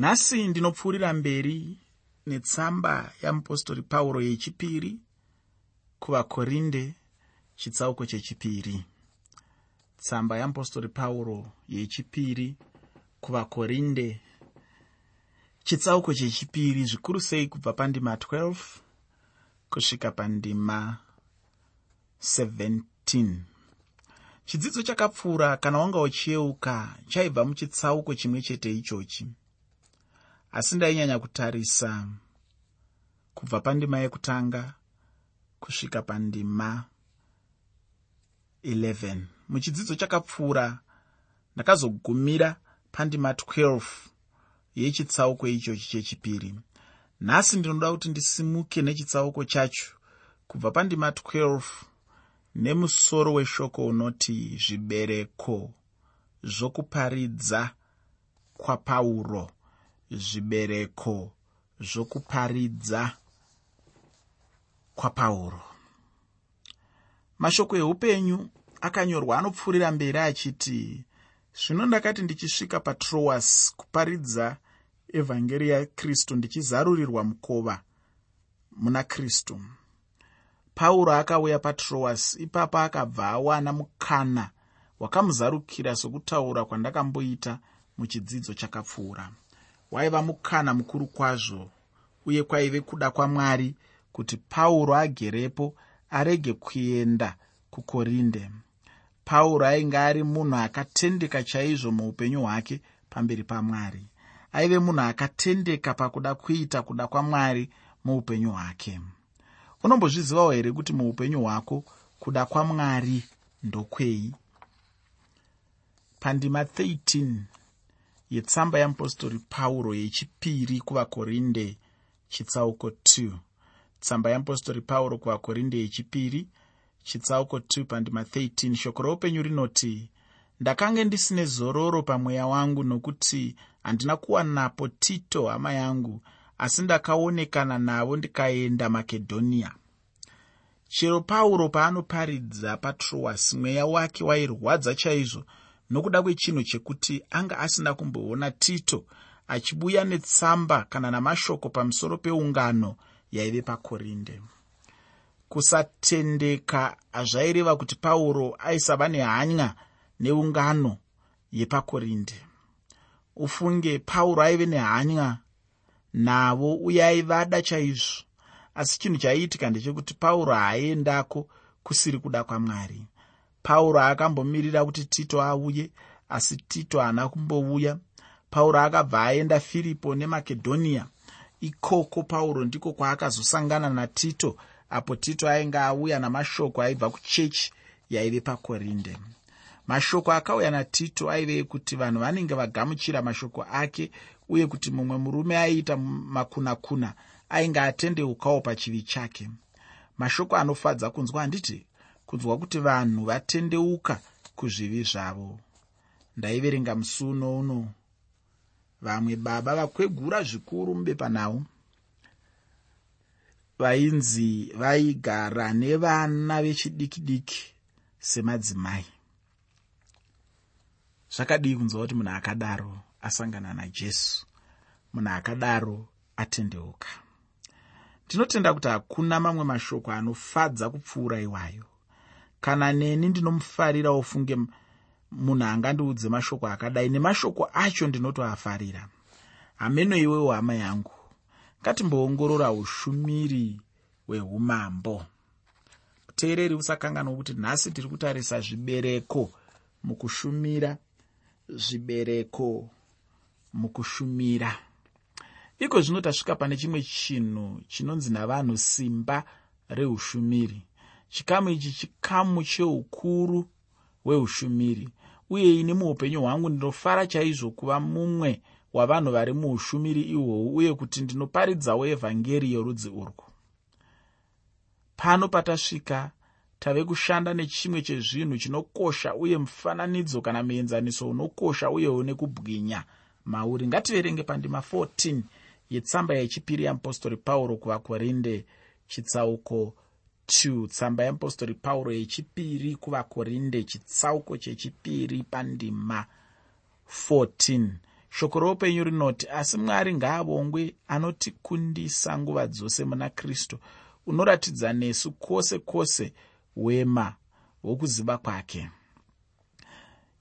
nhasi ndinopfuurira mberi netsamba yamupostori pauro yechipiri kuvakorinde chitsauko chechipiri. Tsamba yamupostori pauro yechipiri kuvakorinde chitsauko chechipiri zvikuru sei kubva pandima 12 kusvika pandima 17 chidzidzo chakapfuura kana wanga uchiyeuka chaibva muchitsauko chimwe chete ichochi asi ndainyanya kutarisa kubva pandima yekutanga kusvika pandima 11 muchidzidzo chakapfuura ndakazogumira pandima 12 yechitsauko ichochi chechipiri. Nhasi ndinoda kuti ndisimuke nechitsauko chacho. Kubva pandima 12 nemusoro weshoko unoti zvibereko zvokuparidza kwapauro zvibereko zvokuparidza kwapauro. Mashoko eupenyu akanyorwa anopfuurira mberi achiti zvino ndakati ndichisvika patroas kuparidza evhangeri yakristu ndichizarurirwa mukova muna kristu. Pauro akauya patroas ipapo akabva awana mukana wakamuzarukira sokutaura kwandakamboita muchidzidzo chakapfuura waiva mukana mukuru kwazvo uye kwaive kuda kwamwari kuti pauro agerepo arege kuenda kukorinde. Pauro ainge ari munhu akatendeka chaizvo muupenyu hwake pamberi pamwari. Aive munhu akatendeka pakuda kuita kuda kwamwari muupenyu hwake. Unombozvizivawo here kuti muupenyu hwako kuda kwamwari ndokwei? Pandima 13 yetsamba yamupostori pauro yechipiri kuvakorinde chitsauko 2 tsamba yamupostori pauro kuvakorinde yechipiri chitsauko 2 pandima 13 shoko roupenyu rinoti ndakange ndisine zororo pamweya wangu nokuti handina kuwanapo tito hama yangu asi ndakaonekana navo ndikaenda makedhoniya chero pauro paanoparidza patroas mweya wake wairwadza chaizvo nokuda kwechinhu chekuti anga asina kumboona tito achibuya netsamba kana namashoko pamusoro peungano yaive pakorinde. Kusatendeka hazvaireva kuti pauro aisava nehanya neungano yepakorinde. Ufunge pauro aive nehanya navo uye aivada chaizvo. Asi chinhu chaiitika ndechekuti pauro haaendako kusiri kuda kwamwari pauro akambomirira kuti tito auye asi tito haana kumbouya. Pauro akabva aenda firipo nemakedhoniya ikoko pauro ndiko kwaakazosangana natito apo tito ainge auya namashoko aibva kuchechi yaive pakorinde. Mashoko akauya natito aive ekuti vanhu vanenge vagamuchira mashoko ake uye kuti mumwe murume aiita makunakuna ainge atendeukawo pachivi chake. Mashoko anofadza kunzwa handiti kunzwa kuti vanhu vatendeuka kuzvivi zvavo. Ndaiverenga musi uno. Uno vamwe baba vakwegura zvikuru mubepa navo. Vainzi vaigara nevana vechidiki diki semadzimai. Zvakadii kunzwa kuti munhu akadaro asangana najesu? Munhu akadaro atendeuka. Ndinotenda kuti hakuna mamwe mashoko anofadza kupfuura iwayo kana neni ndinomufarira ofunge munhu angandiudze mashoko akadai nemashoko acho ndinotoafarira. Hameno iwewo hama yangu. Ngatimboongorora ushumiri hweumambo muteereri usakanganwa kuti nhasi tiri kutarisa zvibereko mukushumira zvibereko mukushumira. Iko zvino tasvika pane chimwe chinhu chinonzi navanhu simba reushumiri chikamu ichi chikamu cheukuru hweushumiri uye ini muupenyu hwangu ndinofara chaizvo kuva mumwe wavanhu vari muushumiri ihwohwu uye kuti ndinoparidzawo evhangeri yorudzi urwu. Pano patasvika tave kushanda nechimwe chezvinhu chinokosha uye mufananidzo kana muenzaniso unokosha uye une kubwinya. Mauri ngativerenge pandima 14 yetsamba yechipiri yamupostori pauro kuvakorinde chitsauko 2 tsamba yeapostori pauro yechipiri kuvakorinde chitsauko chechipiri pandima 14 shoko roupenyu rinoti asi mwari ngaavongwe anotikundisa nguva dzose muna kristu unoratidza nesu kwose kwose wema hwokuziva kwake.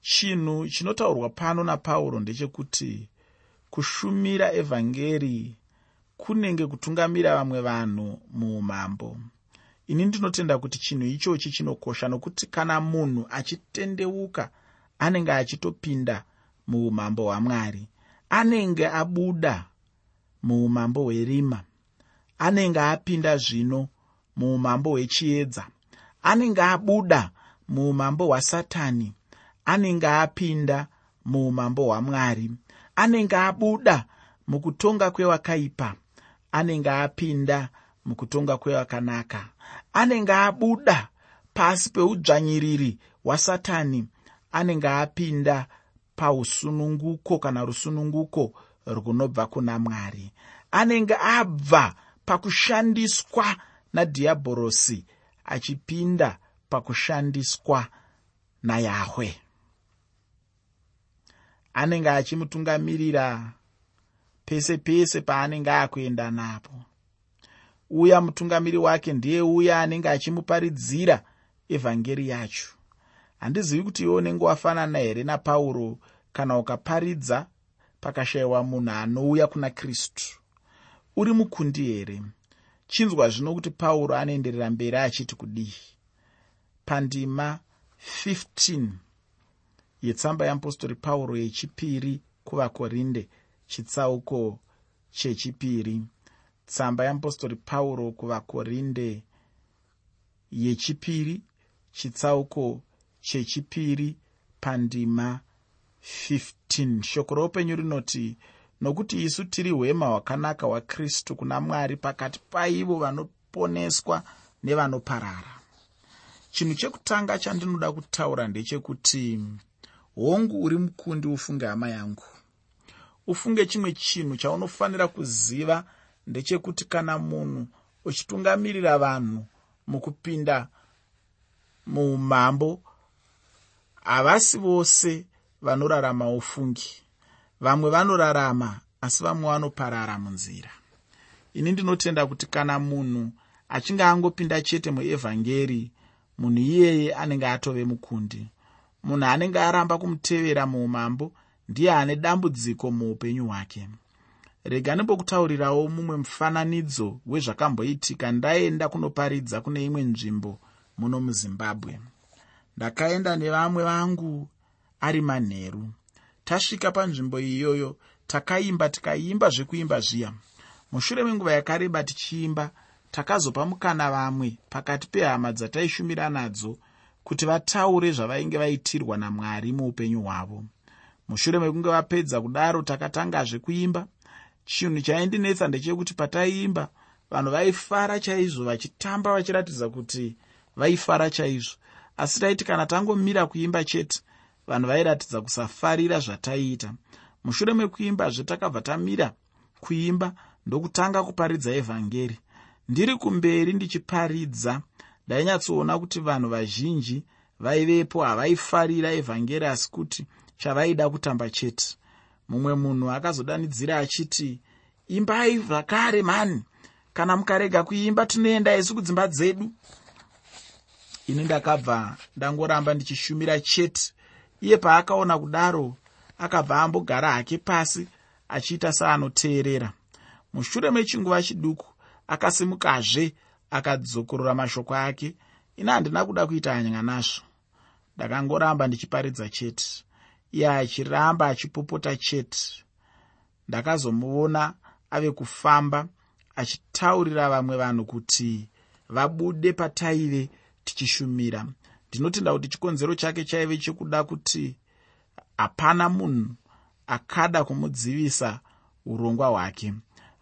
Chinhu chinotaurwa pano napauro ndechekuti kushumira evhangeri kunenge kutungamira vamwe vanhu muumambo ini ndinotenda kuti chinhu ichochi chinokosha nokuti kana munhu achitendeuka anenge achitopinda muumambo hwamwari anenge abuda muumambo hwerima anenge apinda zvino muumambo hwechiedza anenge abuda muumambo hwasatani anenge apinda muumambo hwamwari anenge abuda mukutonga kwewakaipa anenge apinda mukutonga kwewakanaka anenge abuda pasi peudzvanyiriri hwasatani anenge apinda pausununguko kana rusununguko runobva kuna mwari. Anenge abva pakushandiswa nadhiabhorosi achipinda pakushandiswa nayahwe. Anenge achimutungamirira pese pese paanenge akuenda napo uya mutungamiri wake ndiye uya anenge achimuparidzira evhangeri yacho. Handizivi kuti iwo unenge wafanana here napauro kana ukaparidza pakashayiwa munhu anouya kuna kristu. Uri mukundi here? Chinzwa zvino kuti pauro anoenderera mberi achiti kudii? Pandima 15 yetsamba yeapostori pauro yechipiri kuvakorinde chitsauko chechipiri tsamba yeapostori pauro kuvakorinde yechipiri chitsauko chechipiri pandima 15 shoko roupenyu rinoti nokuti isu tiri hwema hwakanaka hwakristu kuna mwari pakati paivo vanoponeswa nevanoparara. Chinhu chekutanga chandinoda kutaura ndechekuti hongu uri mukundi ufunge hama yangu. Ufunge chimwe chinhu chaunofanira kuziva ndechekuti kana munhu uchitungamirira vanhu mukupinda muumambo havasi vose vanorarama ufungi. Vamwe vanorarama asi vamwe vanoparara munzira. Ini ndinotenda kuti kana munhu achinge angopinda chete muevhangeri munhu iyeye anenge atove mukundi. Munhu anenge aramba kumutevera muumambo ndiye ane dambudziko muupenyu hwake rega nembokutaurirawo mumwe mufananidzo wezvakamboitika. Ndaenda kunoparidza kune imwe nzvimbo muno muzimbabwe. Ndakaenda nevamwe vangu ari manheru. Tasvika panzvimbo iyoyo takaimba tikaimba zvekuimba zviya. Mushure menguva yakareba tichiimba takazopa mukana vamwe pakati pehama dzataishumira nadzo kuti vataure zvavainge vaitirwa namwari muupenyu hwavo. Mushure mekunge vapedza kudaro takatangazve kuimba chinhu chaindinetsa ndechekuti pataiimba vanhu vaifara chaizvo vachitamba vachiratidza kuti vaifara chaizvo. Asi taiti kana tangomira kuimba chete vanhu vairatidza kusafarira zvataiita mushure mekuimbazve takabva tamira kuimba ndokutanga kuparidza evhangeri. Ndiri kumberi ndichiparidza. Ndainyatsoona kuti vanhu vazhinji vaivepo havaifarira evhangeri asi kuti chavaida kutamba chete mumwe munhu akazodanidzira achiti imbai zvakare mani kana mukarega kuimba tinoenda isu kudzimba dzedu. Ini ndakabva ndangoramba ndichishumira chete. Iye paakaona kudaro akabva ambogara hake pasi achiita seanoteerera mushure mechinguva chiduku akasimukazve akadzokorora mashoko ake. Ina handina kuda kuita hanya nazvo ndakangoramba ndichiparidza chete iye achiramba achipopota chete. Ndakazomuona ave kufamba achitaurira vamwe vanhu kuti vabude pataive tichishumira. Ndinotenda kuti chikonzero chake chaive chekuda kuti hapana munhu akada kumudzivisa urongwa hwake.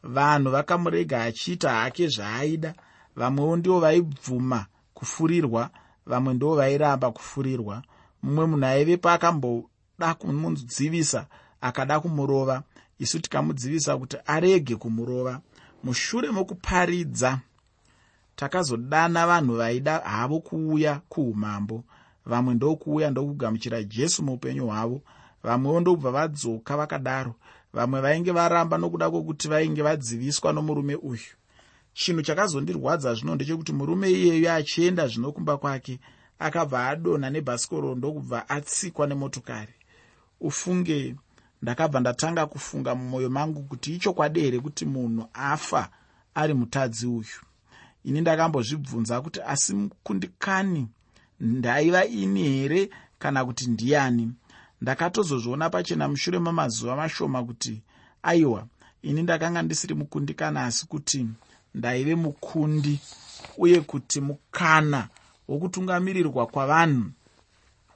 Vanhu vakamurega achiita hake zvaaida vamwewo ndivo vaibvuma kufurirwa vamwe ndo vairamba kufurirwa. Mumwe munhu aivepo akamboda kumudzivisa akada kumurova. Isu tikamudzivisa kuti arege kumurova. Mushure mokuparidza takazodana vanhu vaida havo kuuya kuumambo. Vamwe ndokuuya ndokugamuchira jesu muupenyu hwavo. Vamwewo ndobva vadzoka vakadaro. Vamwe vainge varamba nokuda kwokuti vainge vadziviswa nomurume uyu. Chinhu chakazondirwadza zvino ndechekuti murume iyeyo achienda zvino kumba kwake akabva adonha nebhasikoro ndokubva atsikwa nemotokari ufunge ndakabva ndatanga kufunga mumwoyo mangu kuti ichokwadi here kuti munhu afa ari mutadzi uyu. Ini ndakambozvibvunza kuti asi mukundikani ndaiva ini here kana kuti ndiani? Ndakatozozviona pachena mushure mamazuva mashoma kuti aiwa ini ndakanga ndisiri mukundikana asi kuti ndaive mukundi uye kuti mukana wokutungamirirwa kwavanhu.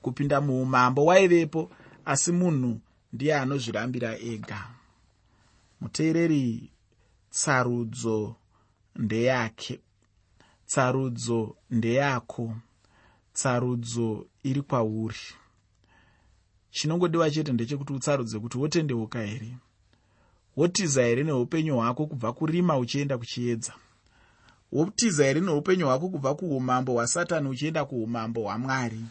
Kupinda muumambo waivepo asi munhu ndiye anozvirambira ega. Muteereri tsarudzo ndeyake. Tsarudzo ndeyako. Tsarudzo iri kwauri. Chinongodiwa chete ndechekuti utsarudze kuti wotendeuka here? Wotiza here neupenyu hwako kubva kurima uchienda kuchiedza? Wotiza here neupenyu hwako kubva kuumambo hwasatani uchienda kuumambo hwamwari?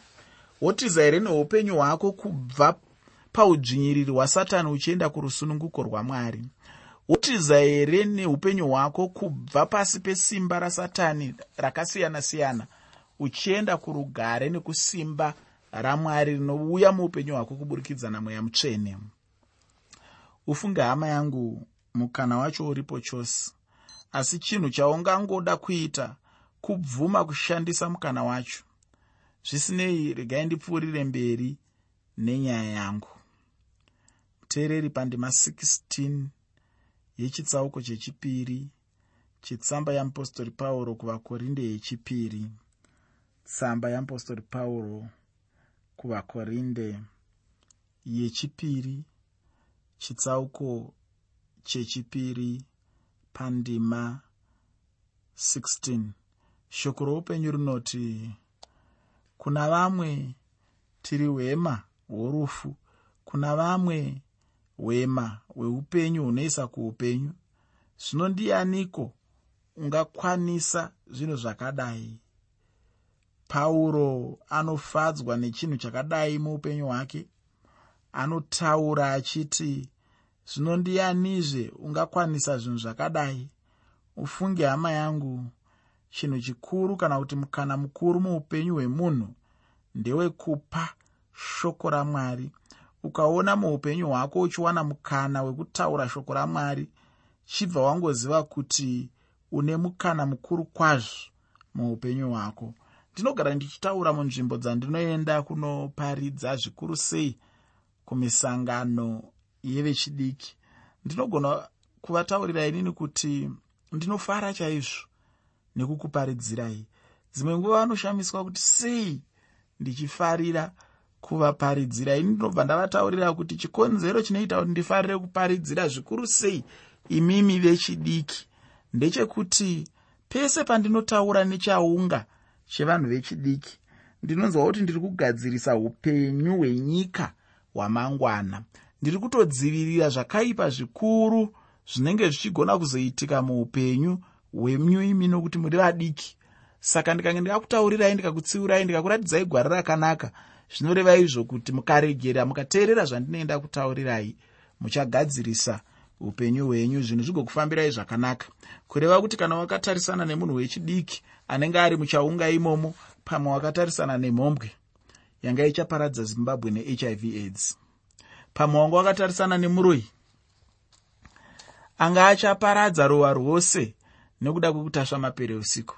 Wotiza here neupenyu hwako kubva paudzvinyiriri hwasatani uchienda kurusununguko rwamwari. Wotiza here neupenyu hwako kubva pasi pesimba rasatani rakasiyana-siyana uchienda kurugare nekusimba ramwari rinouya muupenyu hwako kuburikidza namweya mutsvene? Ufunge hama yangu mukana wacho uripo chose. Asi chinhu chaungangoda kuita kubvuma kushandisa mukana wacho. Zvisinei regai ndipfuurire mberi nenyaya yangu muteereri pandima 16 yechitsauko chechipiri chitsamba yeapostori pauro kuvakorinde yechipiri tsamba yeapostori pauro kuvakorinde yechipiri chitsauko chechipiri pandima 16 shoko roupenyu rinoti kuna vamwe tiri hwema hworufu kuna vamwe hwema hweupenyu hunoisa kuupenyu. Zvino ndianiko ungakwanisa zvinhu zvakadai? Pauro anofadzwa nechinhu chakadai muupenyu hwake. Anotaura achiti zvino ndianizve ungakwanisa zvinhu zvakadai? Ufunge hama yangu chinhu chikuru kana kuti mukana mukuru muupenyu hwemunhu ndewekupa shoko ramwari ukaona muupenyu hwako uchiwana mukana wekutaura shoko ramwari chibva wangoziva kuti une mukana mukuru kwazvo muupenyu hwako. Ndinogara ndichitaura munzvimbo dzandinoenda kunoparidza zvikuru sei kumisangano yevechidiki. Ndinogona kuvataurira inini kuti ndinofara chaizvo nekukuparidzirai. Dzimwe nguva vanoshamiswa kuti sei ndichifarira kuvaparidzira. Ini ndinobva ndavataurira kuti chikonzero chinoita kuti ndifarire kuparidzira zvikuru sei imimi vechidiki. Ndechekuti pese pandinotaura nechaunga chevanhu vechidiki ndinonzwa kuti ndiri kugadzirisa upenyu hwenyika hwamangwana. Ndiri kutodzivirira zvakaipa zvikuru zvinenge zvichigona kuzoitika muupenyu hwemuimi nokuti muri vadiki. Saka ndikange ndikakutaurirai ndikakutsiurai ndikakuratidzai gwara rakanaka zvinoreva izvo kuti mukaregera mukateerera zvandinoenda kutaurirai. Muchagadzirisa upenyu hwenyu zvinhu zvigokufambirai zvakanaka. Kureva kuti kana wakatarisana nemunhu wechidiki anenge ari muchaunga imomo pamwe wakatarisana nemhombwe yanga ichaparadza zimbabwe nehiv aids. Pamwe wanga wakatarisana nemuroi anga achaparadza rohwa rwose nekuda kwekutasva mapere usiku.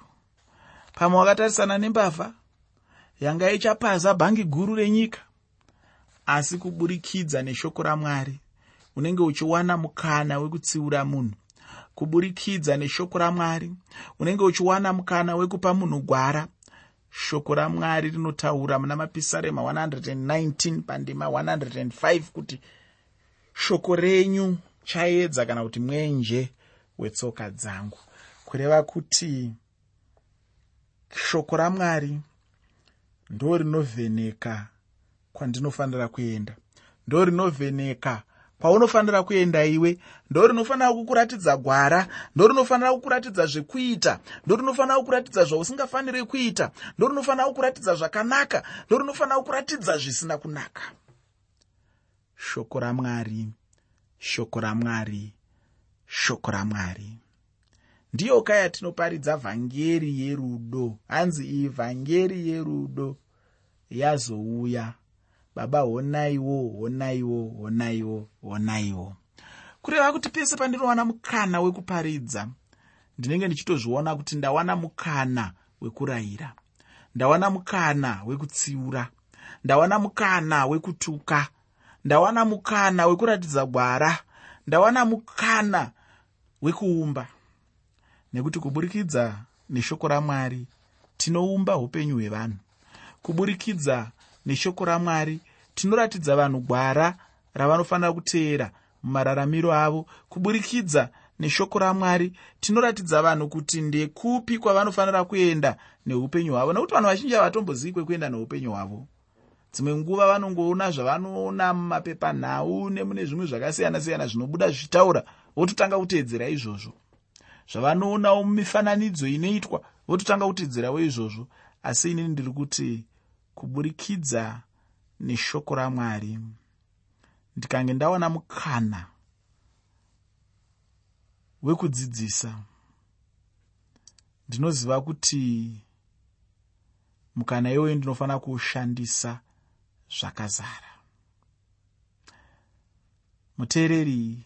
Pamwe wakatarisana nembavha yanga ichapaza bhangi guru renyika. Asi kuburikidza neshoko ramwari unenge uchiwana mukana wekutsiura munhu. Kuburikidza neshoko ramwari unenge uchiwana mukana wekupa munhu gwara. Shoko ramwari rinotaura muna mapisarema 119 pandima 105 kuti shoko renyu chaedza kana kuti mwenje wetsoka dzangu. Kureva kuti shoko ramwari ndo rinovheneka kwandinofanira kuenda. Ndo rinovheneka paunofanira kuenda iwe ndo rinofanira kukuratidza gwara ndo rinofanira kukuratidza zvekuita ndo rinofanira kukuratidza zvausingafaniri kuita ndo rinofanira kukuratidza zvakanaka ndo rinofanira kukuratidza zvisina kunaka. Shoko ramwari shoko ramwari shoko ramwari ndiyo ka yatinoparidza vhangeri yerudo. Hanzi iyi vhangeri yerudo yazouya. Baba honaiwo honaiwo honaiwo honaiwo. Kureva kuti pese pandinowana mukana wekuparidza ndinenge ndichitozviona kuti ndawana mukana wekurayira. Ndawana mukana wekutsiura. Ndawana mukana wekutuka. Ndawana mukana wekuratidza gwara. Ndawana mukana wekuumba nekuti kuburikidza neshoko ramwari tinoumba upenyu hwevanhu. Kuburikidza neshoko ramwari tinoratidza vanhu gwara ravanofanira kuteera mumararamiro avo. Kuburikidza neshoko ramwari tinoratidza vanhu kuti ndekupi kwavanofanira kuenda neupenyu hwavo. Nekuti vanhu vazhinji havatombozivi kwekuenda neupenyu hwavo. Dzimwe nguva vanongoona zvavanoona mumapepanhau nemune zvimwe zvakasiyana-siyana zvinobuda zvichitaura vototanga kuteedzera izvozvo zvavanoonawo mumifananidzo inoitwa. Vototanga kuteedzerawo izvozvo asi inini ndiri kuti kuburikidza neshoko ramwari ndikange ndawana mukana wekudzidzisa. Ndinoziva kuti mukana iwoyo ndinofanira kuushandisa zvakazara. Muteereri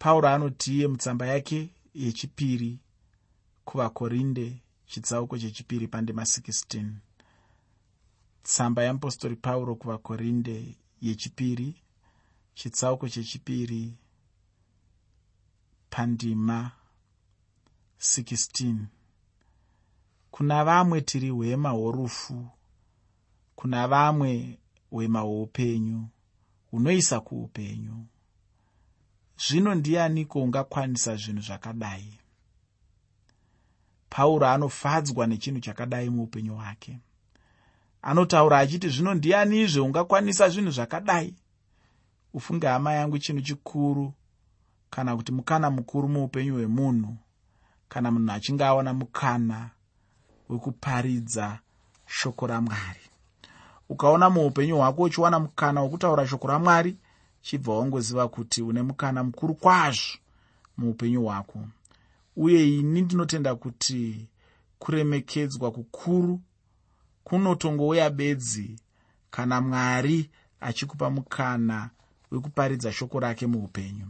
pauro anotiye mutsamba yake yechipiri kuvakorinde chitsauko chechipiri pandima 16 tsamba yeapostori pauro kuvakorinde yechipiri chitsauko chechipiri pandima 16 kuna vamwe tiri hwema hworufu kuna vamwe hwema hwoupenyu hunoisa kuupenyu zvino ndianiko ungakwanisa zvinhu zvakadai? Pauro anofadzwa nechinhu chakadai muupenyu hwake. Anotaura achiti zvino ndianizve ungakwanisa zvinhu zvakadai? Ufunge hama yangu chinhu chikuru kana kuti mukana mukuru muupenyu hwemunhu kana munhu achinge awana mukana wekuparidza shoko ramwari. Ukaona muupenyu hwako uchiwana mukana wekutaura shoko ramwari chibva wangoziva kuti une mukana mukuru kwazvo muupenyu hwako. Uye ini ndinotenda kuti kuremekedzwa kukuru kunotongouya bedzi kana mwari achikupa mukana wekuparidza shoko rake muupenyu.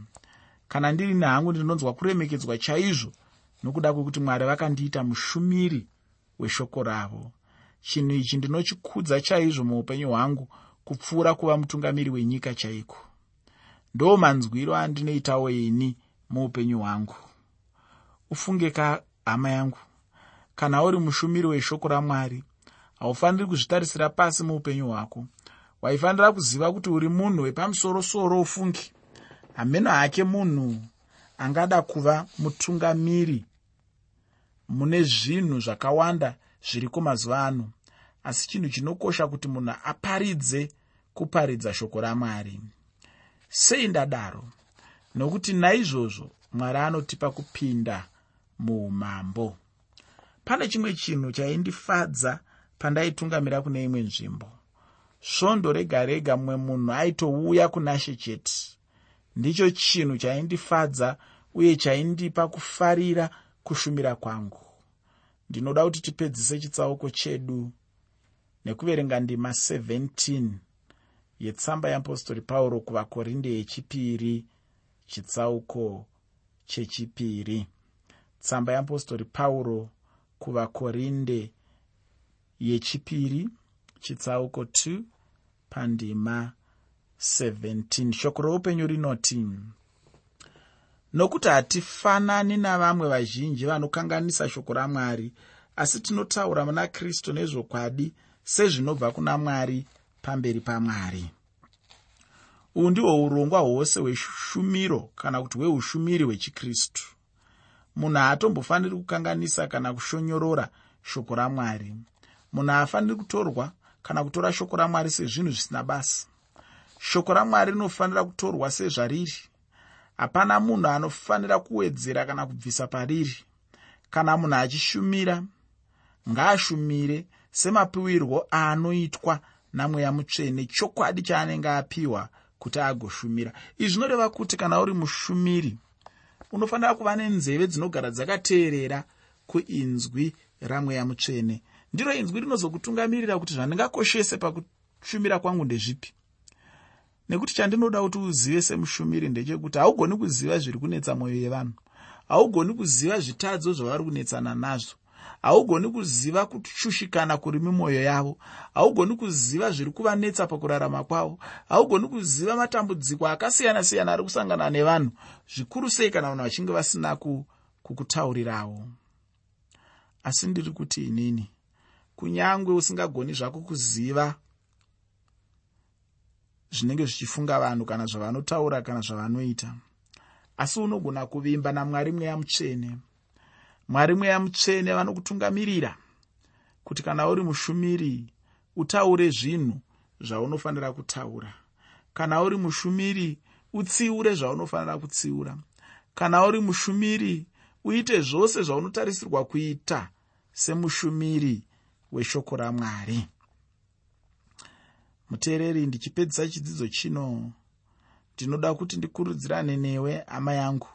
Kana ndiri nehangu ndinonzwa kuremekedzwa chaizvo nokuda kwekuti mwari vakandiita mushumiri weshoko ravo. Chinhu ichi ndinochikudza chaizvo muupenyu hwangu kupfuura kuva mutungamiri wenyika chaiko ndo manzwiro andinoitawo ini muupenyu hwangu. Ufunge ka hama yangu. Kana uri mushumiri weshoko ramwari haufaniri kuzvitarisira pasi muupenyu hwako. Waifanira kuziva kuti uri munhu wepamusorosoro ufungi. Hameno hake munhu angada kuva mutungamiri. Mune zvinhu zvakawanda zviriko mazuva ano asi chinhu chinokosha kuti munhu aparidze kuparidza shoko ramwari sei ndadaro. Nokuti naizvozvo mwari anotipa kupinda muumambo. Pane chimwe chinhu chaindifadza pandaitungamira kune imwe nzvimbo. Svondo rega rega mumwe munhu aitouya kunashe chete. Ndicho chinhu chaindifadza uye chaindipa kufarira kushumira kwangu. Ndinoda kuti tipedzise chitsauko chedu nekuverenga ndima 17 yetsamba yeapostori pauro kuvakorinde yechipiri chitsauko chechipiri. Tsamba yeapostori pauro kuvakorinde yechipiri chitsauko 2 pandima 17 shoko roupenyu rinoti nokuti hatifanani navamwe vazhinji vanokanganisa shoko ramwari asi tinotaura muna kristu nezvokwadi sezvinobva kuna mwari pamberi pamwari. Uhu ndihwo urongwa hwose hweshumiro kana kuti hweushumiri hwechikristu. Munhu haatombofaniri kukanganisa kana kushonyorora shoko ramwari. Munhu haafaniri kutorwa kana kutora shoko ramwari sezvinhu zvisina basa. Shoko ramwari rinofanira kutorwa sezvariri. Hapana munhu anofanira kuwedzera kana kubvisa pariri. Kana munhu achishumira ngaashumire semapiwirwo aanoitwa namweya mutsvene chokwadi chaanenge apiwa kuti agoshumira. Izvi zvinoreva kuti kana uri mushumiri unofanira kuva nenzeve dzinogara dzakateerera kuinzwi ramweya mutsvene. Ndiro inzwi rinozokutungamirira kuti zvandingakoshese pakushumira kwangu ndezvipi? Nekuti chandinoda kuti uzive semushumiri ndechekuti haugoni kuziva zviri kunetsa mwoyo yevanhu. Haugoni kuziva zvitadzo zvavari kunetsana nazvo haugoni kuziva kushushikana kuri mumwoyo yavo. Haugoni kuziva zviri kuvanetsa pakurarama kwavo. Haugoni kuziva matambudziko akasiyana-siyana ari kusangana nevanhu zvikuru sei kana vanhu vachinge vasina kukutaurirawo. Asi ndiri kuti inini kunyange usingagoni zvako kuziva zvinenge zvichifunga vanhu kana zvavanotaura kana zvavanoita asi unogona kuvimba namwari mweya mutsvene mwari mweya mutsvene vanokutungamirira kuti kana uri mushumiri utaure zvinhu zvaunofanira kutaura. Kana uri mushumiri utsiure zvaunofanira kutsiura. Kana uri mushumiri uite zvose zvaunotarisirwa kuita semushumiri weshoko ramwari. Muteereri ndichipedzisa chidzidzo chino. Ndinoda kuti ndikurudzirane newe hama yangu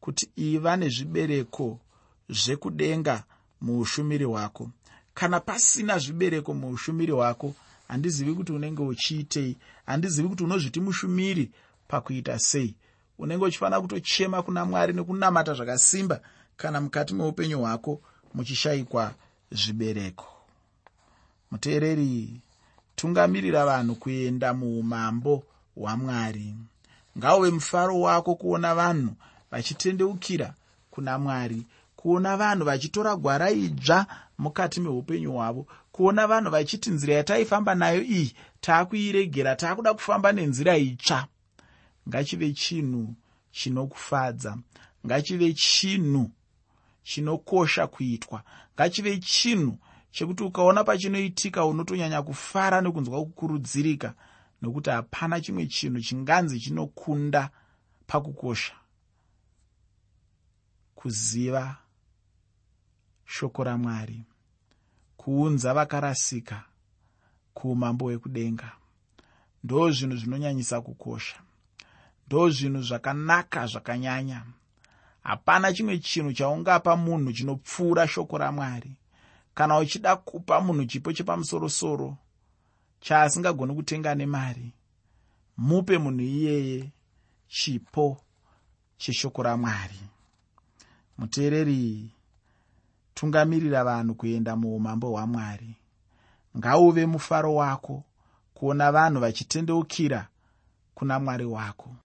kuti iva nezvibereko zvekudenga muushumiri hwako. Kana pasina zvibereko muushumiri hwako handizivi kuti unenge uchiitei handizivi kuti unozviti mushumiri pakuita sei. Unenge uchifanira kutochema kuna mwari nekunamata zvakasimba kana mukati meupenyu hwako muchishayikwa zvibereko. Muteereri tungamirira vanhu kuenda muumambo hwamwari. Ngauve mufaro wako kuona vanhu vachitendeukira kuna mwari kuona vanhu vachitora gwara idzva mukati meupenyu hwavo kuona vanhu vachiti nzira yataifamba nayo iyi taakuiregera taakuda kufamba nenzira itsva. Ngachive chinhu chinokufadza ngachive chinhu chinokosha kuitwa ngachive chinhu chekuti ukaona pachinoitika unotonyanya kufara nekunzwa kukurudzirika nokuti hapana chimwe chinhu chinganzi chinokunda pakukosha. Kuziva shoko ramwari kuunza vakarasika kuumambo hwekudenga. Ndo zvinhu zvinonyanyisa kukosha. Ndo zvinhu zvakanaka zvakanyanya. Hapana chimwe chinhu chaungapa munhu chinopfuura shoko ramwari. Kana uchida kupa munhu chipo chepamusorosoro chaasingagoni kutenga nemari mupe munhu iyeye chipo cheshoko ramwari. Muteereri tungamirira vanhu kuenda muumambo hwamwari. Ngauve mufaro wako kuona vanhu vachitendeukira kuna mwari wako